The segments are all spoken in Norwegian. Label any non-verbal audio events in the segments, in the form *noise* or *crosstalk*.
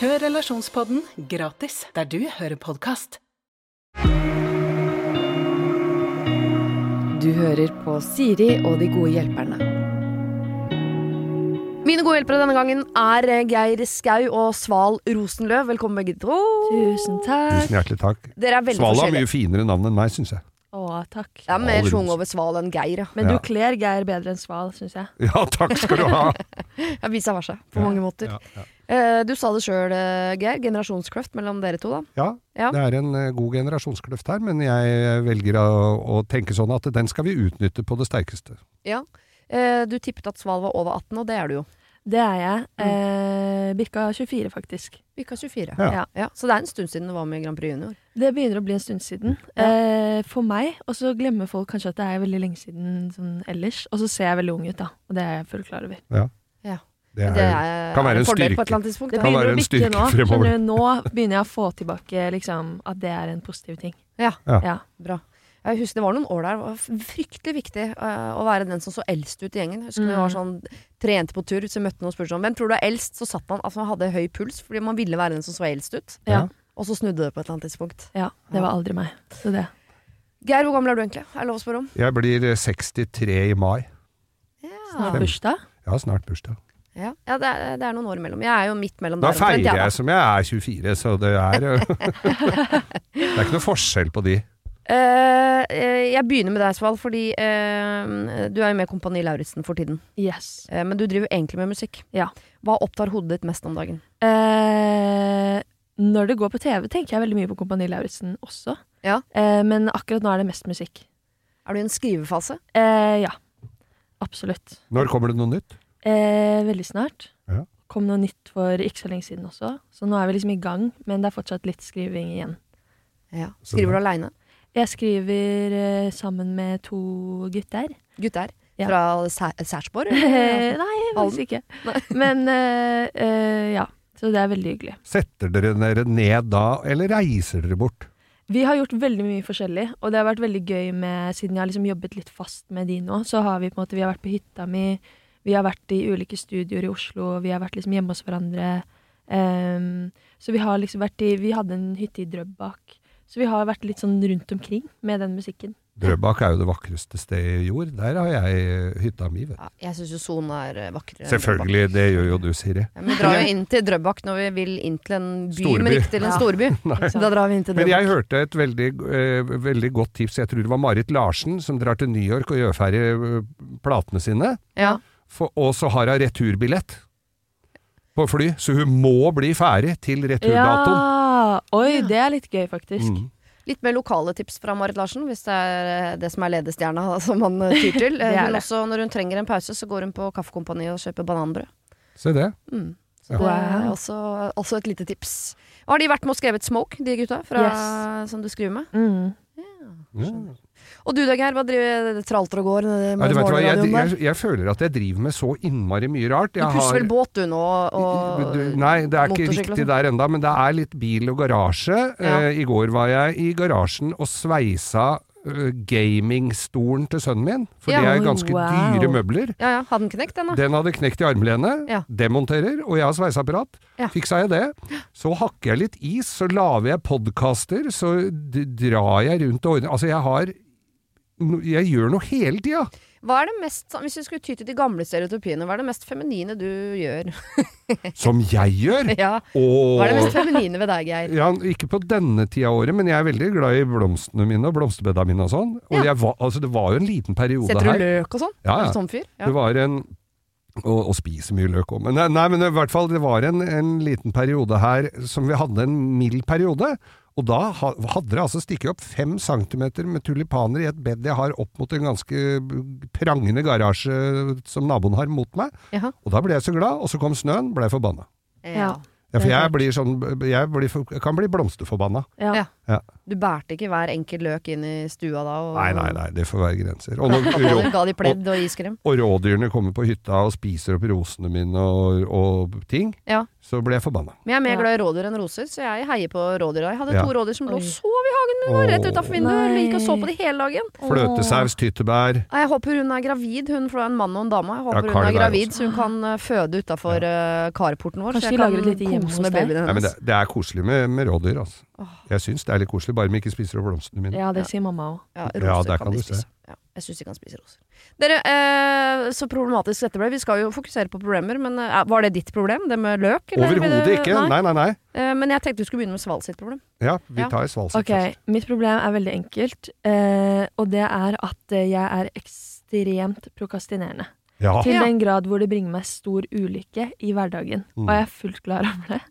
Hør Relasjonspodden gratis der du hører podkast. Du hører på Siri og de gode hjelperne. Mine gode hjelpere denne gangen er Geir Skau og Sval Rosenløv. Velkommen begge to. Tusen takk. Tusen hjertelig takk. Dere er veldig Sval har mye finere navn enn meg, syns jeg. Å, takk. Det er mer sjung over Sval enn Geir. Ja. Men Ja. du kler Geir bedre enn Sval, syns jeg. Ja, takk skal du ha. *laughs* Ja, Vice versa, på mange måter. Ja, ja. Eh, du sa det sjøl, Geir. Generasjonskløft mellom dere to, da. ja, Ja. det er en eh, god generasjonskløft her, men jeg velger å, å tenke sånn at den skal vi utnytte på det sterkeste. Ja. Eh, du tippet at Sval var over 18, og det er du jo. Det er jeg. Eh, Bikka 24, faktisk. Bikka 24. Ja. Ja. Ja, så det er en stund siden du var med i Grand Prix Junior. Det begynner å bli en stund siden. Eh, for meg. Og så glemmer folk kanskje at det er veldig lenge siden sånn ellers. Og så ser jeg veldig ung ut, da. Og det er jeg fullt klar over. Det er, Det er, kan være en styrke. på et eller annet tidspunkt. Det. Kan være begynner å en bikke styrke nå. fremover. Du, nå begynner jeg å få tilbake liksom, at det er en positiv ting. Ja. Ja. Ja. Bra. Jeg husker Det var noen år der det var fryktelig viktig uh, å være den som så eldst ut i gjengen. Husker det var Mm. sånn Tre jenter på tur, så møtte noen og spurte sånn Hvem tror du er eldst? Så satt man altså man hadde høy puls, fordi man ville være den som så eldst ut. Ja. Og så snudde det på et eller annet tidspunkt. ja. Det var aldri meg. Så det. Geir, hvor gammel er du egentlig? Er lov å spørre om? Jeg blir eh, 63 i mai. Snart bursdag. Ja, snart bursdag. Ja, ja det, er, det er noen år imellom. Jeg er jo midt mellom Da der Da feirer da. jeg som jeg er 24, så det er jo *laughs* Det er ikke noe forskjell på de. Eh, eh, jeg begynner med deg, Sval, fordi uh, du er jo med Kompani Lauritzen for tiden. Yes. Uh, men du driver egentlig med musikk. Ja. Hva opptar hodet ditt mest om dagen? Eh, når det går på TV, tenker jeg veldig mye på Kompani Lauritzen også. Ja. Eh, men akkurat nå er det mest musikk. Er du i en skrivefase? Eh, ja. Absolutt. Når kommer det noe nytt? Eh, veldig snart. Ja. Kom noe nytt for ikke så lenge siden også. Så nå er vi liksom i gang, men det er fortsatt litt skriving igjen. Ja. Skriver du aleine? Jeg skriver eh, sammen med to gutter. Gutter? Ja. Fra Sæ- Særsborg? *laughs* Eh. Nei, faktisk ikke. *laughs* Men eh, eh, ja. Så det er veldig hyggelig. Setter dere dere ned da, eller reiser dere bort? Vi har gjort veldig mye forskjellig, og det har vært veldig gøy med Siden jeg har liksom jobbet litt fast med de nå, så har vi på en måte Vi har vært på hytta mi, vi har vært i ulike studioer i Oslo, vi har vært liksom hjemme hos hverandre. Um, så vi har liksom vært i Vi hadde en hytte i Drøbak. Så vi har vært litt sånn rundt omkring med den musikken. Drøbak er jo det vakreste stedet i jord. Der har jeg eh, hytta mi, vet du. Ja, jeg syns jo Son er eh, vakrere. Selvfølgelig, det gjør jo du, Siri. Ja, men vi drar jo inn til Drøbak når vi vil inn til en by, Storby. men ikke til en Ja. storby. *laughs* Da drar vi inn til Men jeg hørte et veldig, eh, veldig godt tips. Jeg tror det var Marit Larsen som drar til New York og gjør ferdig eh, platene sine. Ja. Og så har hun returbillett på fly, så hun må bli ferdig til returdatoen. Ja! Oi, det er litt gøy, faktisk. Mm. Litt mer lokale tips fra Marit Larsen, hvis det er eh, det som er ledestjerna *laughs* som man eh, tyr til. *laughs* Det. også, når hun trenger en pause, så går hun på Kaffekompaniet og kjøper bananbrød. Se det. Mm. Så Ja. det er også, også et lite tips. Har de vært med og skrevet Smoke, de gutta fra, som du skriver med? Mm. Ja. Og du da, Geir, hva driver tralter og går med Ja, du hva, jeg, jeg, jeg føler at jeg driver med så innmari mye rart. Du Jeg pusher vel båt du nå, og Du- Nei, det er ikke riktig der enda, men det er litt bil og garasje. Ja. Uh, I går var jeg i garasjen og sveisa eh, gamingstolen til sønnen min, for Ja. det er ganske Wow. dyre møbler. Ja ja, hadde den knekt den da? Den hadde knekt i armlenet. Ja. Demonterer, og jeg har sveiseapparat. Ja. Fiksa jeg det. Så hakker jeg litt is, så lager jeg podkaster, så drar jeg rundt og ordner Altså, jeg har Jeg gjør noe hele tida. Hva er det mest, hvis du skulle ty til de gamle stereotypiene, hva er det mest feminine du gjør? *laughs* Som jeg gjør. ja, Og Hva er det mest feminine ved deg, Geir? Ja, ikke på denne tida av året, men jeg er veldig glad i blomstene mine og blomsterbedda mine og sånn. Og Ja. var, altså, det var jo en liten periode her. Setter du løk og sånn? Ja, ja. sånn fyr? Ja. Det var en og, og spiser mye løk òg. Men, nei, men i hvert fall, det var en, en liten periode her som vi hadde en mild periode. Og da hadde det altså stikket opp fem centimeter med tulipaner i et bed jeg har opp mot en ganske prangende garasje som naboen har mot meg. Jaha. Og da ble jeg så glad, og så kom snøen, ble jeg forbanna. Ja. Ja, for jeg blir sånn Jeg, blir, jeg kan bli blomsterforbanna. Ja. Ja. Du bærte ikke hver enkelt løk inn i stua da? Og, Nei, nei, nei, det får være grenser. Og når *laughs* ga de pledd og iskrem? og rådyrene kommer på hytta og spiser opp rosene mine og, og ting, Ja. så blir jeg forbanna. Men jeg er mer Ja. glad i rådyr enn roser, så jeg heier på rådyra. Jeg hadde Ja. to rådyr som lå og sov i hagen min, rett utafor vinduet. Nei. Gikk og så på de hele dagen. Fløtesaus, tyttebær Jeg håper hun er gravid, hun, for det er en mann og en dame. Jeg håper Ja, hun er gravid, så hun kan uh, føde utafor karporten carporten vår. Kanskje så jeg kan kose med babyene Nei, hennes. det, det er koselig med, med rådyr, altså. Jeg syns det er litt koselig, bare vi ikke spiser opp blomstene mine. Ja, det sier mamma òg. Ja, roser ja, kan kan de du se. spise. Ja, jeg syns de kan spise roser. Dere, eh, så problematisk dette ble. Vi skal jo fokusere på problemer, men eh, var det ditt problem, det med løk? eller Overhodet ikke. Nei, nei, nei. Eh, men jeg tenkte du skulle begynne med Sval sitt problem. Ja, vi Ja. tar sitt okay. først. mitt problem er veldig enkelt, eh, og det er at eh, jeg er ekstremt prokastinerende. Ja. Til den grad hvor det bringer meg stor ulykke i hverdagen. Mm. Og jeg er fullt klar over det.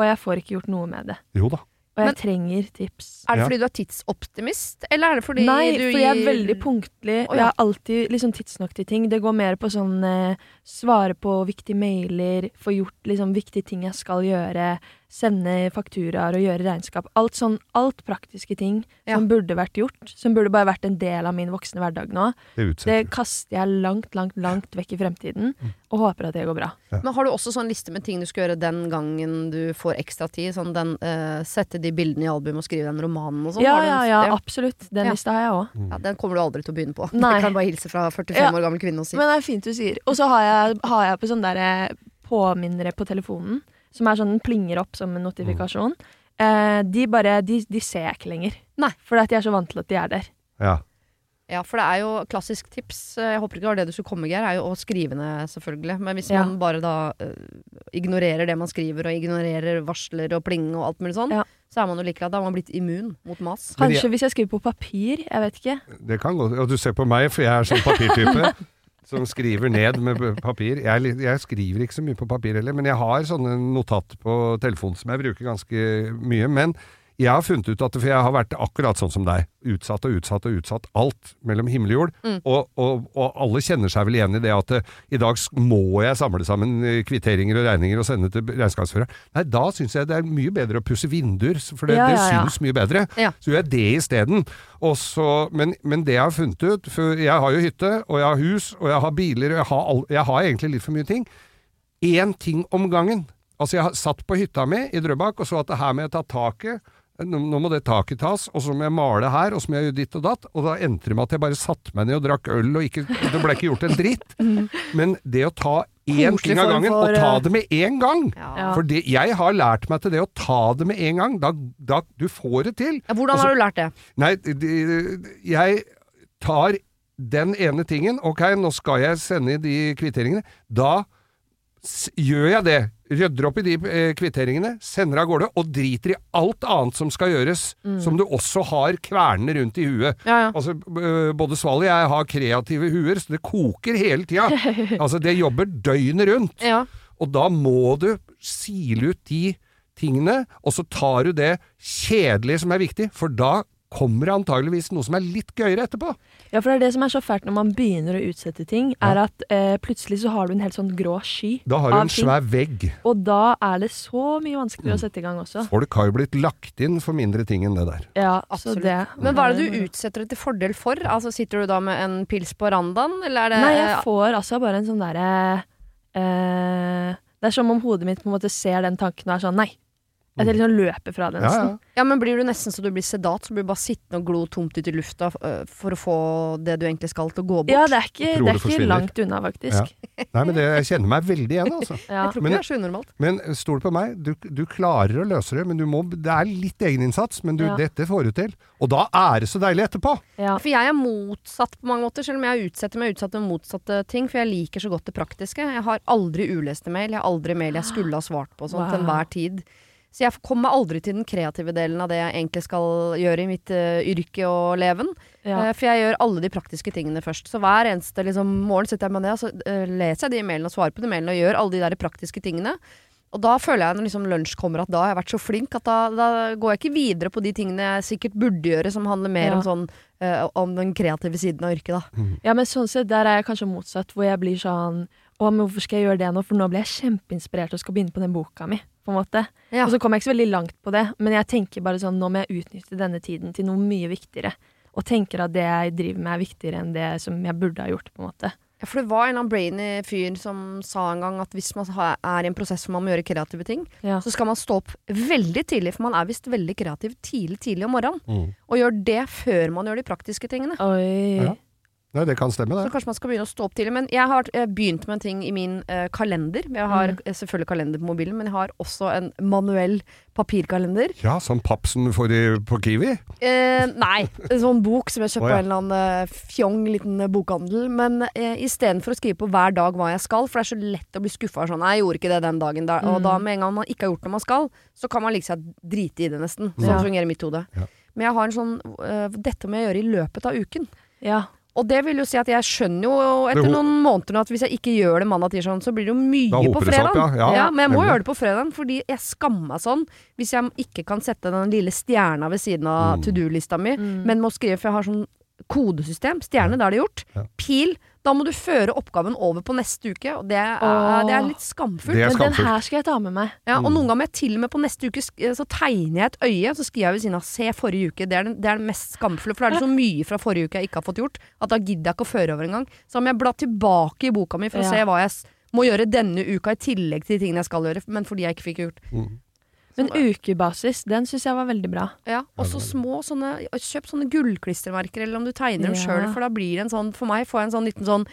Og jeg får ikke gjort noe med det. Jo da. Og jeg Men- trenger tips. Er det fordi du er tidsoptimist, eller er det fordi Nei, du for jeg er veldig punktlig. Og. Jeg har alltid liksom tidsnok til ting. Det går mer på sånn eh, svare på viktige mailer, få gjort liksom viktige ting jeg skal gjøre, sende fakturaer og gjøre regnskap. Alt sånn, alt praktiske ting Ja. som burde vært gjort. Som burde bare vært en del av min voksne hverdag nå. Det Det kaster jeg langt, langt, langt vekk i fremtiden. Og håper at det går bra. Men har du også sånn liste med ting du skal gjøre den gangen du får ekstra tid? Sånn den, uh, sette de bildene i album og skrive den romanen og sånn? Ja, ja, ja, absolutt. Den Ja. lista har jeg òg. Ja, Den kommer du aldri til å begynne på. Nei. Jeg kan bare hilse fra 45 Ja. år gammel kvinne og si. Men det er fint du sier. Og så har jeg, har jeg på sånn der eh, påminnere på telefonen, som er sånn den plinger opp som en notifikasjon. Eh, de bare de, de ser jeg ikke lenger. Nei. For at de er så vant til at de er der. Ja. Ja, for det er jo klassisk tips. Jeg håper ikke det var det du skulle komme, Geir. Er jo å skrive ned, selvfølgelig. Men hvis Ja. man bare da uh, ignorerer det man skriver, og ignorerer varsler og pling og alt mulig sånn, Ja. så er man jo like glad. Da har man blitt immun mot mas. Kanskje hvis jeg skriver på papir. Jeg vet ikke. Det kan gå. Og du ser på meg, for jeg er sånn papirtype. *laughs* Som skriver ned med papir. Jeg, jeg skriver ikke så mye på papir heller, men jeg har sånne notater på telefonen som jeg bruker ganske mye. Men jeg har funnet ut at for jeg har vært akkurat sånn som deg. Utsatt og utsatt og utsatt. Alt mellom himmel og jord. Mm. Og, og, og alle kjenner seg vel igjen i det at eh, i dag må jeg samle sammen eh, kvitteringer og regninger og sende til regnskapsføreren. Nei, da syns jeg det er mye bedre å pusse vinduer, for det, Ja, ja, ja, det syns mye bedre. Så gjør jeg det isteden. Men, men det jeg har funnet ut For jeg har jo hytte, og jeg har hus, og jeg har biler, og jeg har, all, jeg har egentlig litt for mye ting. Én ting om gangen. Altså, jeg har satt på hytta mi i Drøbak og så at det her må jeg ta taket. Nå, må det taket tas, og så må jeg male her, og så må jeg gjøre ditt og datt. Og da endte det med at jeg bare satte meg ned og drakk øl, og ikke, det ble ikke gjort en dritt. *laughs* Men det å ta én ting av gangen, for, og ta eh, det med en gang Ja. For det, jeg har lært meg til det å ta det med en gang. Da, da du får det til. Ja, hvordan Også, har du lært det? Nei, de, jeg tar den ene tingen. Ok, nå skal jeg sende inn de kvitteringene. Da s gjør jeg det. Rydder opp i de eh, kvitteringene, sender av gårde, og driter i alt annet som skal gjøres, som du også har kvernene rundt i huet. Ja, ja. Altså, både Sval og jeg har kreative huer, så det koker hele tida. *laughs* Altså, det jobber døgnet rundt. ja. Og da må du sile ut de tingene, og så tar du det kjedelige som er viktig, for da kommer det antageligvis noe som er litt gøyere etterpå. Ja, for det er det som er så fælt når man begynner å utsette ting, er at eh, plutselig så har du en helt sånn grå sky Da har du en ting. svær vegg. Og da er det så mye vanskeligere å sette i gang også. Folk har jo blitt lagt inn for mindre ting enn det der. Ja, Absolutt. det Men hva er det du utsetter det til fordel for? Altså Sitter du da med en pils på randaen, eller er det Nei, jeg får altså bare en sånn derre eh, Det er som om hodet mitt på en måte ser den tanken og er sånn nei. At jeg liksom løper fra det, Ja, nesten. ja. Ja, men blir du nesten så du blir sedat, så blir du bare sittende og glo tomt ut i lufta øh, for å få det du egentlig skal til å gå bort? Ja, det er ikke, det er ikke langt unna, faktisk. Nei, men det, jeg kjenner meg veldig igjen, altså. *laughs* Ja. Jeg tror ikke Men- det er så unormalt. Men stol på meg, du, du klarer å løse det, men du må, det er litt egeninnsats, men du, Ja. dette får du til. Og da er det så deilig etterpå! Ja. For jeg er motsatt på mange måter, selv om jeg utsetter meg utsatt med motsatte ting. For jeg liker så godt det praktiske. Jeg har aldri uleste mail. Jeg har aldri mail jeg skulle ha svart på sånn til enhver tid. Så jeg kommer aldri til den kreative delen av det jeg egentlig skal gjøre i mitt uh, yrke og leven. Ja. Uh, for jeg gjør alle de praktiske tingene først. Så hver eneste liksom, morgen setter jeg meg ned og så uh, leser jeg de mailene og svarer på de mailene og gjør alle de der praktiske tingene. Og da føler jeg når liksom lunsj kommer at da har jeg vært så flink at da, da går jeg ikke videre på de tingene jeg sikkert burde gjøre, som handler mer Ja. om sånn uh, om den kreative siden av yrket, da. Ja, men sånn sett, der er jeg kanskje motsatt, hvor jeg blir sånn å, men hvorfor skal jeg gjøre det nå, for nå blir jeg kjempeinspirert og skal begynne på den boka mi. på en måte. Ja. Og så kom jeg ikke så veldig langt på det, men jeg tenker bare sånn, nå må jeg utnytte denne tiden til noe mye viktigere. Og tenker at det jeg driver med er viktigere enn det som jeg burde ha gjort, på en måte. Ja, for det var en eller annen brainy fyr som sa en gang at hvis man er i en prosess hvor man må gjøre kreative ting, Ja. så skal man stå opp veldig tidlig, for man er visst veldig kreativ tidlig, tidlig om morgenen. Mm. Og gjør det før man gjør de praktiske tingene. Oi. Ja. Nei, det kan stemme, Så kanskje man skal begynne å stå opp tidlig. Men jeg har begynt med en ting i min eh, kalender. Jeg har Mm. eh, selvfølgelig kalender på mobilen, men jeg har også en manuell papirkalender. Ja, sånn papp som du får i, på Kiwi. Eh, nei, en sånn bok som jeg kjøpte ja. på en eller annen eh, fjong liten eh, bokhandel. Men eh, istedenfor å skrive på hver dag hva jeg skal, for det er så lett å bli skuffa sånn Nei, jeg gjorde ikke det den dagen. Da. Og Mm. da med en gang man ikke har gjort det man skal, så kan man like seg drite i det nesten. Sånn Ja. fungerer mitt hode. Ja. Men jeg har en sånn eh, Dette må jeg gjøre i løpet av uken. Ja. Og det vil jo si at jeg skjønner jo etter noen måneder nå at hvis jeg ikke gjør det mandag, tirsdag, så blir det jo mye på fredag. ja. Ja, men jeg må nemlig. gjøre det på fredag, fordi jeg skammer meg sånn hvis jeg ikke kan sette den lille stjerna ved siden av Mm. to do-lista mi, Mm. men må skrive, for jeg har sånn kodesystem. Stjerne, da er det gjort. Ja. Pil. Da må du føre oppgaven over på neste uke, og det er, det er litt skamfullt. Det er Men den her skal jeg ta med meg. Ja, og Mm. noen ganger må jeg til og med på neste uke så tegner jeg et øye, så skriver jeg ved siden av 'se forrige uke'. Det er, den, det er det mest skamfulle, for da er det så mye fra forrige uke jeg ikke har fått gjort, at da gidder jeg ikke å føre over engang. Så må jeg bla tilbake i boka mi for å Ja. se hva jeg må gjøre denne uka i tillegg til de tingene jeg skal gjøre, men fordi jeg ikke fikk gjort. Mm. Men ukebasis, den syns jeg var veldig bra. Ja, og så små sånne Kjøp sånne gullklistremerker, eller om du tegner dem Ja. sjøl, for da blir det en sånn For meg får jeg en sånn liten sånn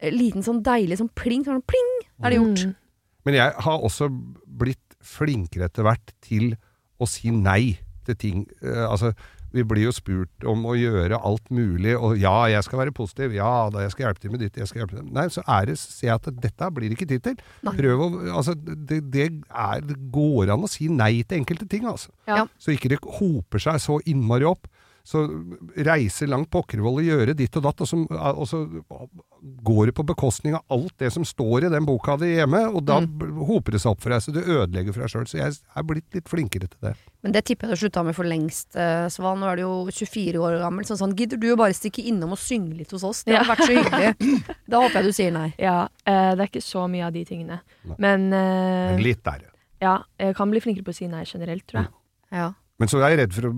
eh, Liten sånn deilig sånn pling, sånn pling, er det gjort. Mm. Men jeg har også blitt flinkere etter hvert til å si nei til ting. Uh, altså, vi blir jo spurt om å gjøre alt mulig, og ja, jeg skal være positiv, ja, da jeg skal hjelpe til med ditt, jeg skal hjelpe til Nei, så er det, ser jeg at dette blir ikke tid til. Nei. Prøv å Altså, det, det, er, det går an å si nei til enkelte ting, altså. Ja. Så ikke det hoper seg så innmari opp. Så reise langt Pokkervoll og gjøre ditt og datt, og så, og så går det på bekostning av alt det som står i den boka di hjemme, og da mm. hoper det seg opp for deg, så du ødelegger for deg sjøl. Så jeg er blitt litt flinkere til det. Men det tipper jeg du slutta med for lengst, eh, Svan. Nå er du jo 24 år gammel. Sånn sånn, gidder du å bare stikke innom og synge litt hos oss? Det hadde vært så hyggelig. *laughs* Da håper jeg du sier nei. Ja, eh, det er ikke så mye av de tingene. Nei. Men uh, Men litt der. ja, jeg kan bli flinkere på å si nei generelt, tror jeg. Ja. Men så er jeg redd for å,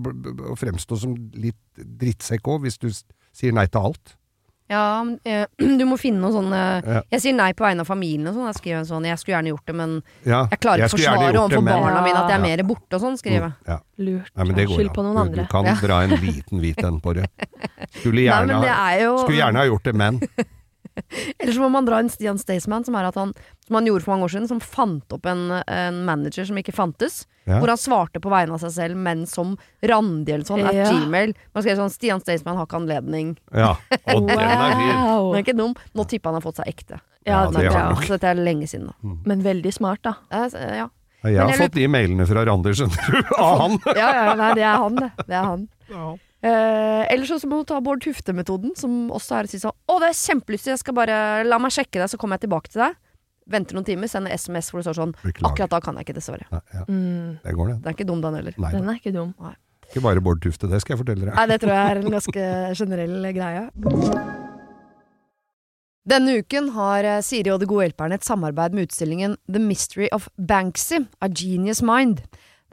å fremstå som litt drittsekk òg, hvis du sier nei til alt. Ja, eh, *clears throat* du må finne noe sånn Ja. Jeg sier nei på vegne av familien og sånn. Jeg skriver sånn Jeg skulle gjerne gjort det, men Ja, jeg klarer ikke å forsvare overfor barna barna mine at jeg er mer borte og sånn, skriver jeg. Ja. Lurt. Nei, men det går Skyld på noen Du, andre. du kan Ja. dra en liten hvit en på det. Skulle gjerne, nei, det jo skulle gjerne ha gjort det, men. *laughs* Eller så må man dra en Stian Staysman, som er at han Som han gjorde for mange år siden, som fant opp en, en manager som ikke fantes. Ja. Hvor han svarte på vegne av seg selv, men som Randi eller sånn, at Ja. Gmail. Man skrev sånn Stian Staysman har ikke anledning. Ja. Og *laughs* den er fin. Den er ikke dum. Nå tipper han har fått seg ekte. Ja, Ja, det, er, har han nok. Så dette er lenge siden, da. Men veldig smart, da. Ja, Jeg har jeg fått de mailene fra Randi, skjønner du, *laughs* av han. ja, ja nei, det er han, det. *laughs* Det er han. Eh, ellers så må du ta Bård Tufte-metoden, som også er å si sånn Å, det er kjempelystig, jeg skal bare La meg sjekke det, så kommer jeg tilbake til deg. Venter noen timer, sender SMS hvor det står sånn Beklager. Akkurat da kan jeg ikke, dessverre. Ja, ja, Mm. det går, det. Den er ikke dum, den heller. Nei, Den er ikke dum. ikke bare Bård Tufte, det skal jeg fortelle deg. Nei, det tror jeg er en ganske generell greie. Denne uken har eh, Siri og De gode hjelperne et samarbeid med utstillingen The Mystery of Banksy, A Genius Mind.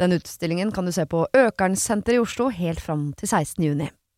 Den utstillingen kan du se på Økernsenteret i Oslo helt fram til 16. juni.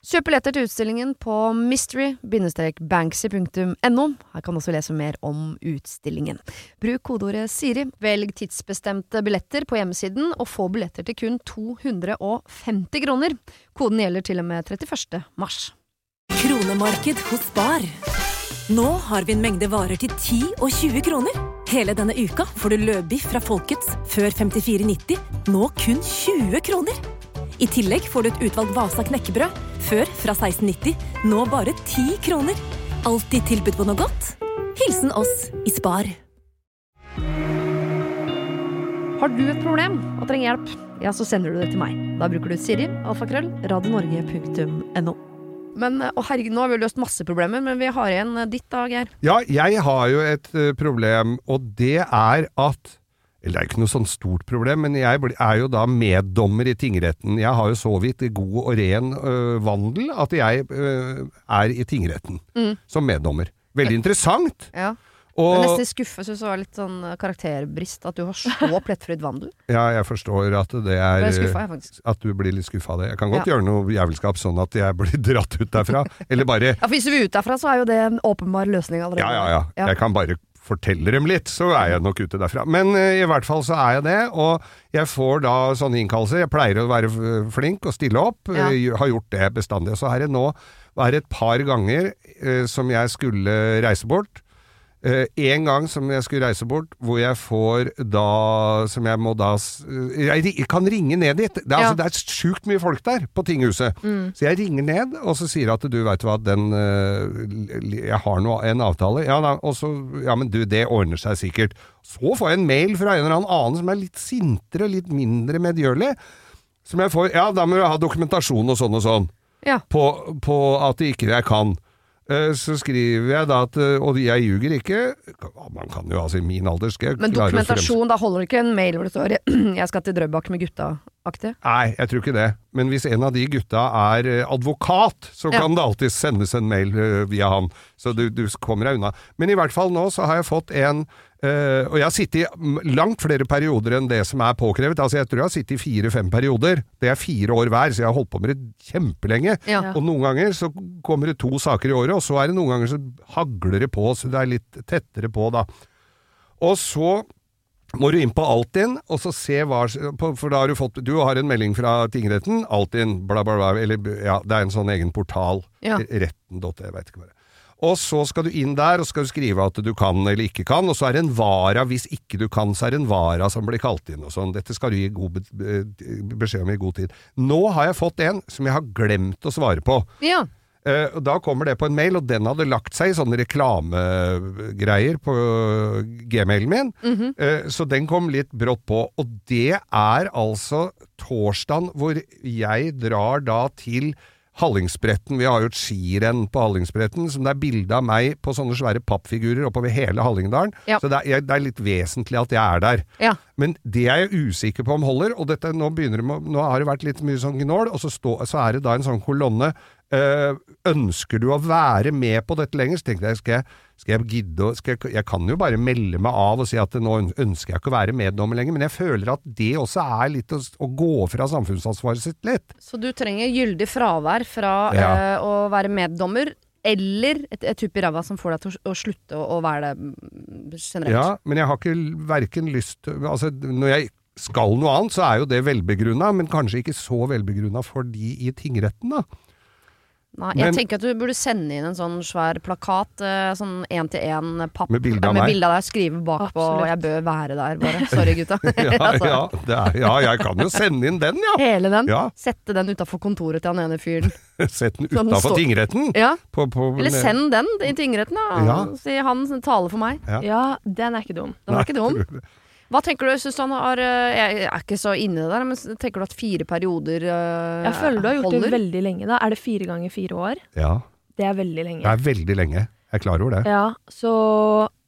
Kjøp billetter til utstillingen på mystery-banksy.no. Her kan du også lese mer om utstillingen. Bruk kodeordet Siri, velg tidsbestemte billetter på hjemmesiden, og få billetter til kun 250 kroner. Koden gjelder til og med 31. mars. Kronemarked hos Bar. Nå har vi en mengde varer til 10 og 20 kroner. Hele denne uka får du løbiff fra Folkets før 54,90, nå kun 20 kroner. I tillegg får du et utvalgt Vasa knekkebrød, før fra 16,90, nå bare 10 kroner. Alltid tilbud på noe godt. Hilsen oss i Spar. Har du et problem og trenger hjelp, ja, så sender du det til meg. Da bruker du Siri, alfakrøll, radionorge.no. Men å herregud, nå har vi løst masse problemer, men vi har igjen eh, ditt da, Geir. Ja, jeg har jo et eh, problem, og det er at eller det er ikke noe sånn stort problem, men jeg er jo da meddommer i tingretten. Jeg har jo så vidt god og ren øh, vandel at jeg øh, er i tingretten Mm. som meddommer. Veldig interessant. Ja. Men Og nesten skuffa syns det var litt sånn eh, karakterbrist at du har så *laughs* plettfritt vandel. ja, jeg forstår at det er jeg, faktisk. At du blir litt skuffa av det. Jeg kan godt Ja. gjøre noe jævelskap sånn at jeg blir *laughs* dratt ut derfra. Eller bare Ja, for Hvis du vil ut derfra, så er jo det en åpenbar løsning allerede. Ja, ja, ja. Jeg kan bare fortelle dem litt, så er jeg nok ute derfra. Men eh, i hvert fall så er jeg det, og jeg får da sånne innkallelser. Jeg pleier å være flink og stille opp, Ja. eh, har gjort det bestandig. Så er det nå er det et par ganger eh, som jeg skulle reise bort. Eh, en gang som jeg skulle reise bort, hvor jeg får da Som jeg må da eh, Jeg kan ringe ned dit. Det er, Ja. altså, det er sjukt mye folk der på tinghuset. Mm. Så jeg ringer ned, og så sier at du veit hva, den uh, Jeg har noe, en avtale. Ja, da, og så Ja, men du, det ordner seg sikkert. Så får jeg en mail fra en eller annen annen som er litt sintere, litt mindre medgjørlig. Som jeg får Ja, da må jeg ha dokumentasjon og sånn og sånn. Ja. På, på at det ikke jeg kan. Eh, Så skriver jeg da at eh, Og jeg ljuger ikke. Man kan jo altså i min alder skal Men dokumentasjon, da holder det ikke en mail hvor det står *clears throat* 'Jeg skal til Drøbak med gutta'-aktig? Nei, jeg tror ikke det. Men hvis en av de gutta er eh, advokat, så Ja. kan det alltid sendes en mail via han. Så du, du kommer deg unna. Men i hvert fall nå så har jeg fått en eh, Og jeg har sittet i langt flere perioder enn det som er påkrevet. Altså Jeg tror jeg har sittet i fire-fem perioder. Det er fire år hver, så jeg har holdt på med det kjempelenge. Ja. Og noen ganger så kommer det to saker i året, og så er det noen ganger så hagler det på, så det er litt tettere på, da. Og så må du inn på Altinn, og så se hva For da har du fått Du har en melding fra tingretten. Altinn, bla, bla, bla. Eller ja, det er en sånn egen portal. Ja. Retten.no, jeg veit ikke hva det er. Og så skal du inn der, og skal du skrive at du kan eller ikke kan, og så er det en vara. Hvis ikke du kan, så er det en vara som blir kalt inn og sånn. Dette skal du gi god be be- beskjed om i god tid. Nå har jeg fått en som jeg har glemt å svare på. Ja. Uh, og da kommer det på en mail, og den hadde lagt seg i sånne reklamegreier på gmailen min. Mm -hmm. uh, så den kom litt brått på. Og det er altså torsdagen hvor jeg drar da til Hallingsbretten. Vi har jo et skirenn på Hallingsbretten som det er bilde av meg på sånne svære pappfigurer oppover hele Hallingdalen. Ja. Så det er, det er litt vesentlig at jeg er der. Ja. Men det er jeg usikker på om holder, og dette, nå, begynner det med, nå har det vært litt mye sånn gnål, og så, stå, så er det da en sånn kolonne. Eh, ønsker du å være med på dette lenger? Så tenkte jeg, skal jeg, skal jeg gidde skal jeg, jeg kan jo bare melde meg av og si at nå ønsker jeg ikke å være meddommer lenger, men jeg føler at det også er litt å, å gå fra samfunnsansvaret sitt litt. Så du trenger gyldig fravær fra Ja. eh, å være meddommer, eller et, et tupp i ræva som får deg til å, å slutte å, å være det mm, generelt. Ja, men jeg har ikke verken lyst Altså, når jeg skal noe annet, så er jo det velbegrunna, men kanskje ikke så velbegrunna for de i tingretten, da. Nei, jeg Men- tenker at du burde sende inn en sånn svær plakat, eh, sånn én-til-én-papp Med bilde av meg. bilde av deg, skrive bakpå Absolutt. 'jeg bør være der', bare. Sorry, gutta. *laughs* *laughs* Ja, Altså, ja, det er, ja, jeg kan jo sende inn den, ja. Hele den. Ja. Sette den utafor kontoret til han ene fyren. *laughs* Sett den Sånn utafor står- tingretten. Ja. På, på, Eller send den i tingretten, da. Ja. Si han taler for meg. Ja. Ja, den er ikke dum. Den var ikke dum. Hva tenker du, syns du han har eh, Jeg er ikke så inne i det der, men tenker du at fire perioder holder? Jeg føler du har gjort holder? det veldig lenge. da. Er det fire ganger fire år? Ja, Det er veldig lenge. det er veldig lenge. Jeg er klar over det. Ja, så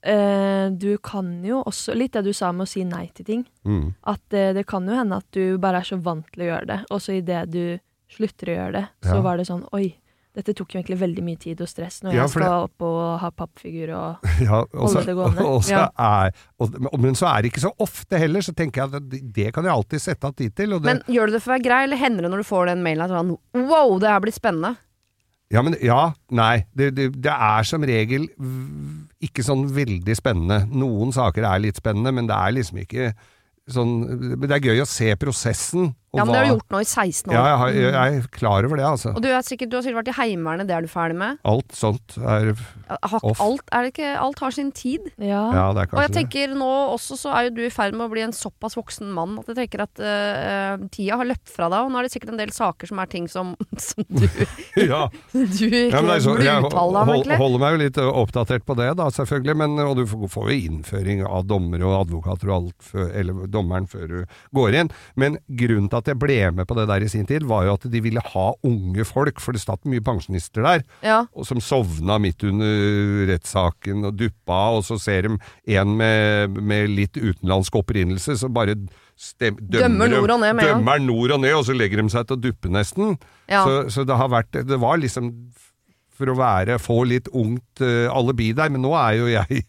eh, du kan jo også Litt det du sa med å si nei til ting. Mm. At eh, det kan jo hende at du bare er så vant til å gjøre det, og så idet du slutter å gjøre det, så Ja. var det sånn Oi, dette tok jo egentlig veldig mye tid og stress når Ja, jeg skal det- opp og ha pappfigur og *laughs* Ja, også, Holde det gående. og Ja. er, og, men så er det ikke så ofte heller, så tenker jeg at det, det kan jeg alltid sette av tid til. Og det, Men gjør du det for å være grei, eller hender det når du får den mailen at sånn Wow, det her blir spennende. Ja, men ja, nei. Det, det, det er som regel ikke sånn veldig spennende. Noen saker er litt spennende, men det er liksom ikke sånn Men det er gøy å se prosessen. Og Ja, men det har du gjort nå i 16 år. Ja, jeg, har, jeg er klar over det, altså. Og du, er sikkert, du har sikkert vært i Heimevernet, det er du ferdig med? Alt sånt er Off. alt, er det ikke, alt har sin tid. Ja. Ja, det er Og jeg kanskje det. tenker nå også så er jo du i ferd med å bli en såpass voksen mann at jeg tenker at uh, tida har løpt fra deg, og nå er det sikkert en del saker som er ting som, *laughs* som du, *laughs* Ja. *laughs* du ikke Ja, men det er så, burde jeg holder meg jo litt oppdatert på det, da, selvfølgelig. Men, og du får får jo innføring av dommere og advokater og alt, før, eller dommeren før du går inn. Men grunnen til at jeg ble med på det der i sin tid, var jo at de ville ha unge folk, for det satt mye pensjonister der. Ja. og som sovna midt under rettssaken og duppa, og så ser de en med, med litt utenlandsk opprinnelse, så bare stem, Dømmer dømmer, nord og ned med ja. Dømmer nord og ned, og så legger de seg til å duppe nesten. Ja. Så, så det har vært Det var liksom for å være få litt ungt uh, alibi der, men nå er jo jeg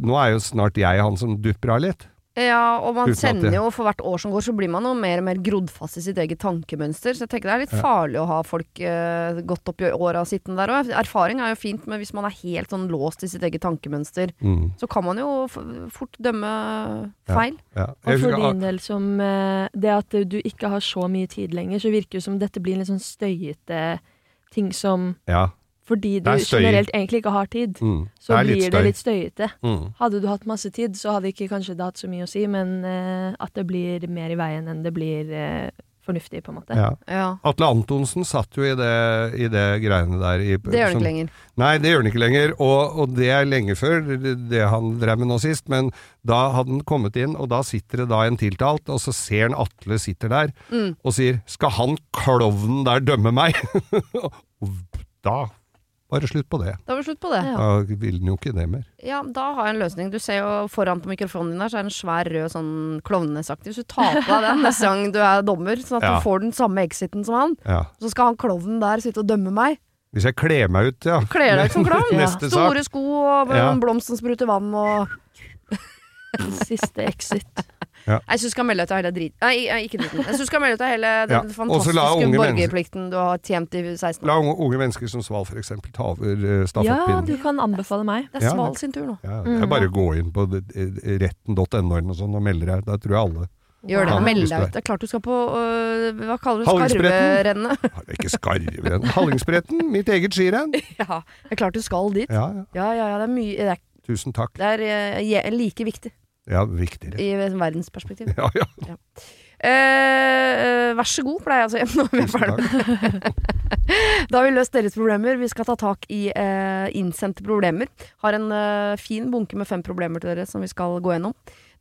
Nå er jo snart jeg han som dupper av litt. Ja, og man kjenner jo for hvert år som går, så blir man jo mer og mer grodd fast i sitt eget tankemønster. Så jeg tenker det er litt farlig å ha folk eh, godt opp i åra sittende der òg. Erfaring er jo fint, men hvis man er helt sånn låst i sitt eget tankemønster, Mm, så kan man jo f fort dømme feil. ja. Og for din del som eh, det at du ikke har så mye tid lenger, så virker det som dette blir en litt sånn støyete ting som ja. Fordi du er generelt egentlig ikke har tid, Mm. så det blir litt det litt støyete. Mm. Hadde du hatt masse tid, så hadde ikke kanskje det hatt så mye å si, men uh, at det blir mer i veien enn det blir uh, fornuftig, på en måte. Ja. Ja. Atle Antonsen satt jo i det, i det greiene der. I, Det gjør han ikke lenger. Nei, det gjør han ikke lenger, og, og det er lenge før det, det han drev med nå sist, men da hadde han kommet inn, og da sitter det da en tiltalt, og så ser han Atle sitter der, Mm. og sier 'skal han klovnen der dømme meg?' *laughs* da var det slutt på det. Da var det slutt på det. Ja. Da vil den jo ikke det mer. Ja, da har jeg en løsning. Du ser jo foran på mikrofonen din her, så er det en svær rød sånn klovnesaktig. Hvis du tar på deg den neste gang du er dommer, sånn at Ja. du får den samme exiten som han, Ja. så skal han klovnen der sitte og dømme meg. Hvis jeg kler meg ut, ja. Kler deg ut som *laughs* klovn. Store sko og blomsten en blomst spruter vann og Siste exit. Jeg syns du skal melde ut av hele drit... Nei, ikke driten. Jeg syns du skal melde deg til hele den ja. fantastiske borgerplikten du har tjent i 16 år. La unge, unge mennesker som Sval for eksempel ta over stafettpinnen. Ja, du kan anbefale meg. Det er Ja, Sval sin tur nå. Ja, det er bare å gå inn på eh, retten.no og sånn og melde deg. Da tror jeg alle Gjør det. Ja, Meld deg ut. Det er klart du skal på øh, Hva kaller du skarverennet? *laughs* Ikke skarverennet. Hallingsbretten, mitt eget skirenn. *laughs* ja, det er klart du skal dit. Ja, ja. Ja, ja, ja. Det er mye Det er, Tusen takk. det er uh, like viktig Ja, viktigere. i verdensperspektiv. Ja, ja. Eh, vær så god, pleier jeg å si når vi er ferdige. *laughs* Da har vi løst deres problemer. Vi skal ta tak i eh, innsendte problemer. Har en eh, fin bunke med fem problemer til dere som vi skal gå gjennom.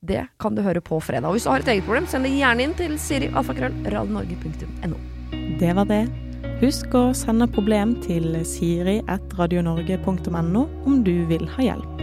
Det kan du høre på fredag. Og hvis du har et eget problem, send det gjerne inn til Siri alfakrøll radionorge.no. Det var det. Husk å sende problem til siri.radionorge.no om du vil ha hjelp.